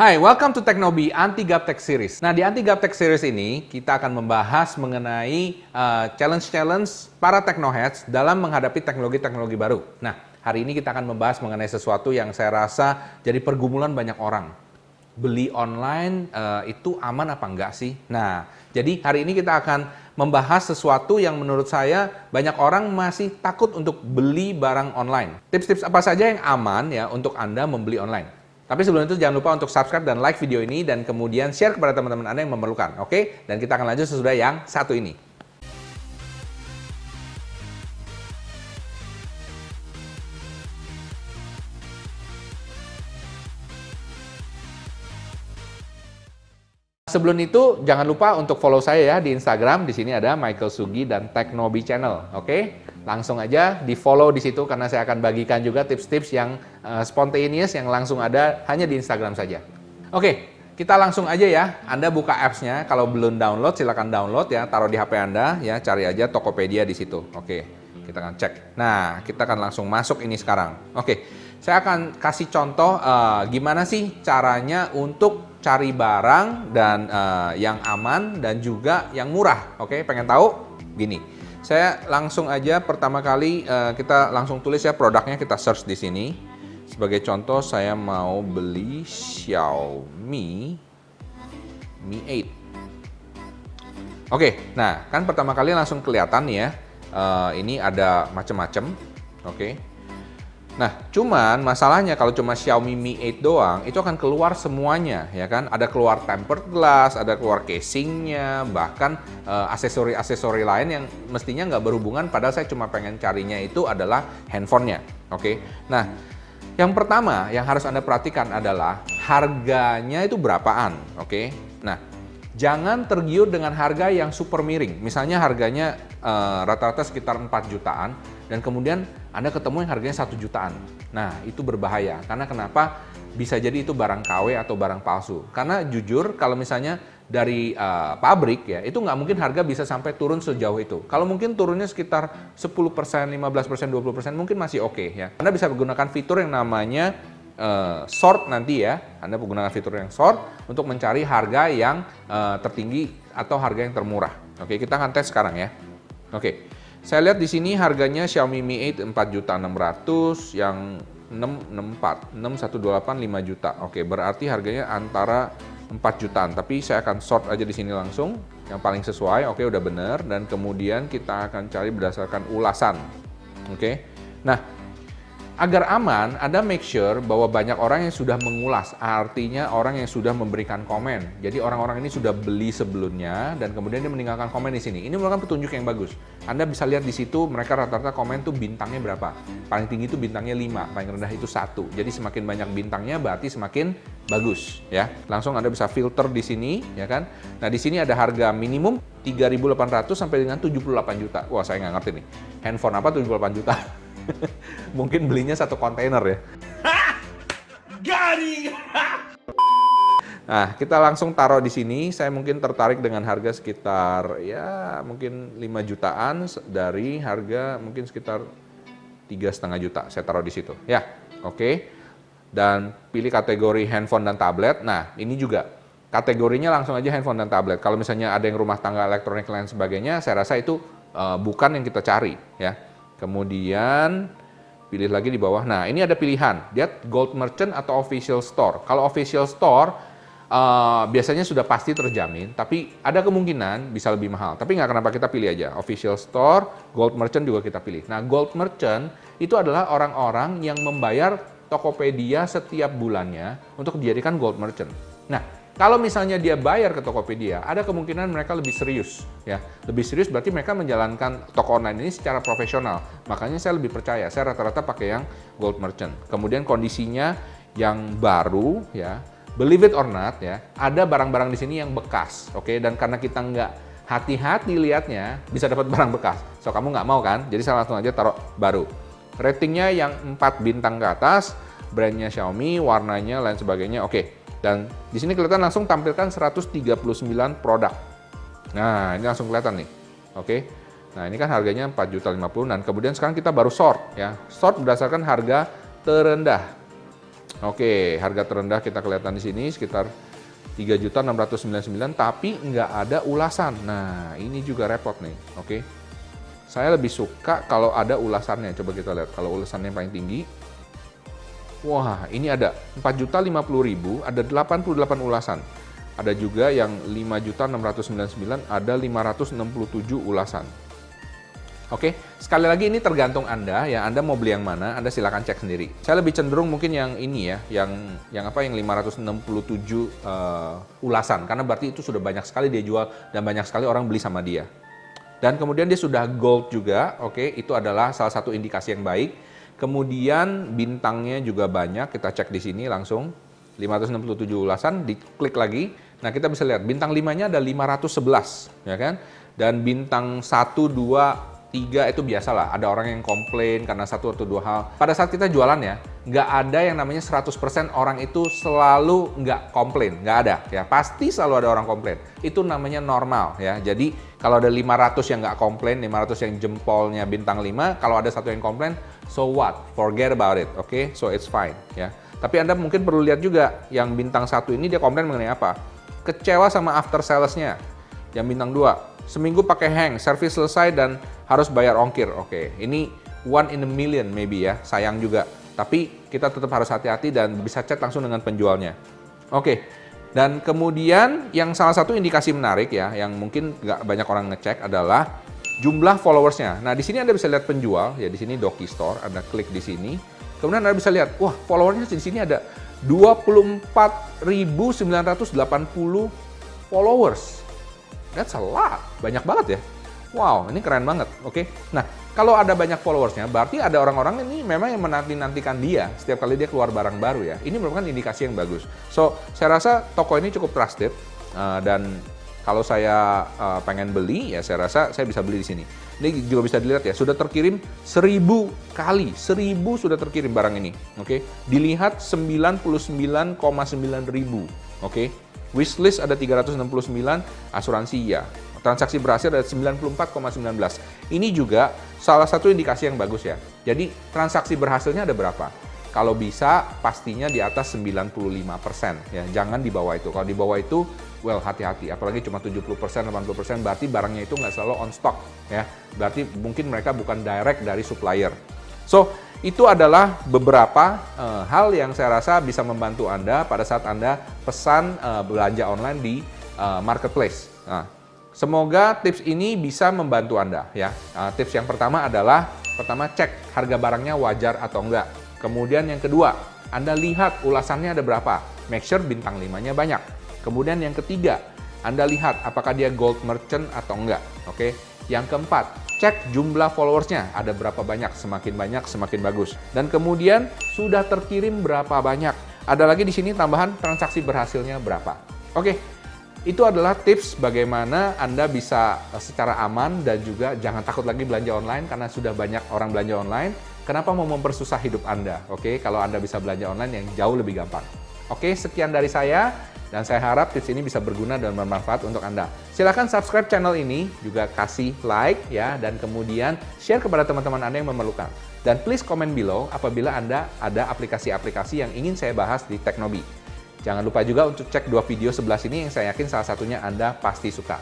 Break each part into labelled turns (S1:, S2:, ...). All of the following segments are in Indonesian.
S1: Hai, welcome to Teknobi Anti Gaptek Series. Nah, di Anti Gaptek Series ini kita akan membahas mengenai uh, challenge-challenge para technoheads dalam menghadapi teknologi-teknologi baru. Nah, hari ini kita akan membahas mengenai sesuatu yang saya rasa jadi pergumulan banyak orang. Beli online uh, itu aman apa enggak sih? Nah, jadi hari ini kita akan membahas sesuatu yang menurut saya banyak orang masih takut untuk beli barang online. Tips-tips apa saja yang aman ya untuk Anda membeli online? Tapi sebelum itu jangan lupa untuk subscribe dan like video ini dan kemudian share kepada teman-teman Anda yang memerlukan. Oke? Dan kita akan lanjut sesudah yang satu ini. Sebelum itu jangan lupa untuk follow saya ya di Instagram. Di sini ada Michael Sugi dan Teknobi Channel. Oke? Langsung aja di follow di situ karena saya akan bagikan juga tips-tips yang uh, spontaneous yang langsung ada hanya di Instagram saja. Oke, kita langsung aja ya. Anda buka apps-nya, kalau belum download silakan download ya, taruh di HP Anda ya, cari aja Tokopedia di situ. Oke, kita akan cek. Nah, kita akan langsung masuk ini sekarang. Oke, saya akan kasih contoh uh, gimana sih caranya untuk cari barang dan uh, yang aman dan juga yang murah. Oke, pengen tahu? Gini. Saya langsung aja pertama kali uh, kita langsung tulis ya produknya kita search di sini. Sebagai contoh saya mau beli Xiaomi Mi 8. Oke, nah kan pertama kali langsung kelihatan ya. Uh, ini ada macam-macam. Oke. Nah, cuman masalahnya kalau cuma Xiaomi Mi 8 doang, itu akan keluar semuanya, ya kan? Ada keluar tempered glass, ada keluar casingnya, bahkan uh, aksesori-aksesori lain yang mestinya nggak berhubungan, padahal saya cuma pengen carinya itu adalah handphonenya, oke? Okay? Nah, yang pertama yang harus Anda perhatikan adalah harganya itu berapaan, oke? Okay? Nah, jangan tergiur dengan harga yang super miring. Misalnya harganya eh, rata-rata uh, sekitar 4 jutaan, dan kemudian Anda ketemu yang harganya satu jutaan. Nah, itu berbahaya. Karena kenapa? Bisa jadi itu barang KW atau barang palsu. Karena jujur, kalau misalnya dari uh, pabrik ya, itu nggak mungkin harga bisa sampai turun sejauh itu. Kalau mungkin turunnya sekitar 10%, 15%, 20% mungkin masih oke okay, ya. Anda bisa menggunakan fitur yang namanya uh, sort nanti ya. Anda menggunakan fitur yang sort untuk mencari harga yang uh, tertinggi atau harga yang termurah. Oke, kita akan tes sekarang ya. Oke. Saya lihat di sini harganya Xiaomi Mi 8 4.600 yang 664 6128 5 juta. Oke, berarti harganya antara 4 jutaan. Tapi saya akan sort aja di sini langsung yang paling sesuai. Oke, udah benar dan kemudian kita akan cari berdasarkan ulasan. Oke. Nah, Agar aman, Anda make sure bahwa banyak orang yang sudah mengulas, artinya orang yang sudah memberikan komen. Jadi orang-orang ini sudah beli sebelumnya dan kemudian dia meninggalkan komen di sini. Ini merupakan petunjuk yang bagus. Anda bisa lihat di situ mereka rata-rata komen tuh bintangnya berapa. Paling tinggi itu bintangnya 5, paling rendah itu satu. Jadi semakin banyak bintangnya berarti semakin bagus ya. Langsung Anda bisa filter di sini ya kan. Nah, di sini ada harga minimum 3.800 sampai dengan 78 juta. Wah, saya nggak ngerti nih. Handphone apa 78 juta? Mungkin belinya satu kontainer ya. Garing. Nah, kita langsung taruh di sini. Saya mungkin tertarik dengan harga sekitar ya mungkin 5 jutaan dari harga mungkin sekitar tiga setengah juta. Saya taruh di situ. Ya, oke. Okay. Dan pilih kategori handphone dan tablet. Nah, ini juga kategorinya langsung aja handphone dan tablet. Kalau misalnya ada yang rumah tangga elektronik lain sebagainya, saya rasa itu uh, bukan yang kita cari, ya. Kemudian pilih lagi di bawah. Nah, ini ada pilihan. Lihat Gold Merchant atau Official Store. Kalau Official Store uh, biasanya sudah pasti terjamin, tapi ada kemungkinan bisa lebih mahal. Tapi nggak kenapa kita pilih aja. Official Store, Gold Merchant juga kita pilih. Nah, Gold Merchant itu adalah orang-orang yang membayar Tokopedia setiap bulannya untuk dijadikan Gold Merchant. Nah, kalau misalnya dia bayar ke Tokopedia, ada kemungkinan mereka lebih serius, ya. Lebih serius berarti mereka menjalankan toko online ini secara profesional. Makanya saya lebih percaya. Saya rata-rata pakai yang gold merchant. Kemudian kondisinya yang baru, ya. Believe it or not, ya. Ada barang-barang di sini yang bekas, oke? Okay? Dan karena kita nggak hati-hati lihatnya, bisa dapat barang bekas. So kamu nggak mau kan? Jadi saya langsung aja taruh baru. Ratingnya yang 4 bintang ke atas, brandnya Xiaomi, warnanya, lain sebagainya, oke. Okay dan di sini kelihatan langsung tampilkan 139 produk. Nah, ini langsung kelihatan nih. Oke. Nah, ini kan harganya 4.050 dan kemudian sekarang kita baru sort ya. Sort berdasarkan harga terendah. Oke, harga terendah kita kelihatan di sini sekitar 3.699 tapi nggak ada ulasan. Nah, ini juga repot nih. Oke. Saya lebih suka kalau ada ulasannya. Coba kita lihat. Kalau ulasannya paling tinggi. Wah, ini ada 4.050.000, ada 88 ulasan. Ada juga yang 5.699, ada 567 ulasan. Oke, sekali lagi ini tergantung Anda ya. Anda mau beli yang mana, Anda silakan cek sendiri. Saya lebih cenderung mungkin yang ini ya, yang yang apa yang 567 uh, eh, ulasan karena berarti itu sudah banyak sekali dia jual dan banyak sekali orang beli sama dia. Dan kemudian dia sudah gold juga, oke, itu adalah salah satu indikasi yang baik. Kemudian bintangnya juga banyak, kita cek di sini langsung 567 ulasan, diklik lagi. Nah, kita bisa lihat bintang 5-nya ada 511, ya kan? Dan bintang 1 2 tiga itu biasalah ada orang yang komplain karena satu atau dua hal pada saat kita jualan ya nggak ada yang namanya 100% orang itu selalu nggak komplain nggak ada ya. Pasti selalu ada orang komplain. Itu namanya normal ya. Jadi kalau ada 500 yang nggak komplain 500 yang jempolnya bintang 5 kalau ada satu yang komplain so what? Forget about it oke? Okay? so it's fine ya. Tapi anda mungkin perlu lihat juga yang bintang satu ini dia komplain mengenai apa? Kecewa sama after salesnya yang bintang dua. Seminggu pakai hang servis selesai dan harus bayar ongkir. Oke, ini one in a million maybe ya, sayang juga. Tapi kita tetap harus hati-hati dan bisa chat langsung dengan penjualnya. Oke, dan kemudian yang salah satu indikasi menarik ya, yang mungkin nggak banyak orang ngecek adalah jumlah followersnya. Nah di sini anda bisa lihat penjual ya di sini Doki Store, anda klik di sini. Kemudian anda bisa lihat, wah followersnya di sini ada 24.980 followers. That's a lot, banyak banget ya. Wow, ini keren banget. Oke. Okay? Nah, kalau ada banyak followersnya, berarti ada orang-orang ini memang yang menanti-nantikan dia setiap kali dia keluar barang baru ya. Ini merupakan indikasi yang bagus. So, saya rasa toko ini cukup trusted uh, dan kalau saya uh, pengen beli ya saya rasa saya bisa beli di sini. Ini juga bisa dilihat ya, sudah terkirim seribu kali, seribu sudah terkirim barang ini. Oke, okay? dilihat 99,9 ribu. Oke, okay? wishlist ada 369, asuransi ya. Transaksi berhasil ada 94,19. Ini juga salah satu indikasi yang bagus ya. Jadi transaksi berhasilnya ada berapa? Kalau bisa pastinya di atas 95% ya. Jangan di bawah itu. Kalau di bawah itu well hati-hati. Apalagi cuma 70%, 80% berarti barangnya itu nggak selalu on stock ya. Berarti mungkin mereka bukan direct dari supplier. So, itu adalah beberapa uh, hal yang saya rasa bisa membantu Anda pada saat Anda pesan uh, belanja online di uh, marketplace. Nah, Semoga tips ini bisa membantu Anda ya. Nah, tips yang pertama adalah pertama cek harga barangnya wajar atau enggak. Kemudian yang kedua, Anda lihat ulasannya ada berapa. Make sure bintang 5-nya banyak. Kemudian yang ketiga, Anda lihat apakah dia gold merchant atau enggak. Oke. Yang keempat, cek jumlah followersnya ada berapa banyak. Semakin banyak semakin bagus. Dan kemudian sudah terkirim berapa banyak. Ada lagi di sini tambahan transaksi berhasilnya berapa. Oke, itu adalah tips bagaimana Anda bisa eh, secara aman dan juga jangan takut lagi belanja online karena sudah banyak orang belanja online. Kenapa mau mempersusah hidup Anda? Oke, kalau Anda bisa belanja online yang jauh lebih gampang. Oke, sekian dari saya dan saya harap tips ini bisa berguna dan bermanfaat untuk Anda. Silahkan subscribe channel ini, juga kasih like ya, dan kemudian share kepada teman-teman Anda yang memerlukan. Dan please comment below apabila Anda ada aplikasi-aplikasi yang ingin saya bahas di Teknobi. Jangan lupa juga untuk cek dua video sebelah sini yang saya yakin salah satunya Anda pasti suka.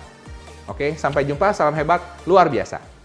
S1: Oke, sampai jumpa, salam hebat, luar biasa.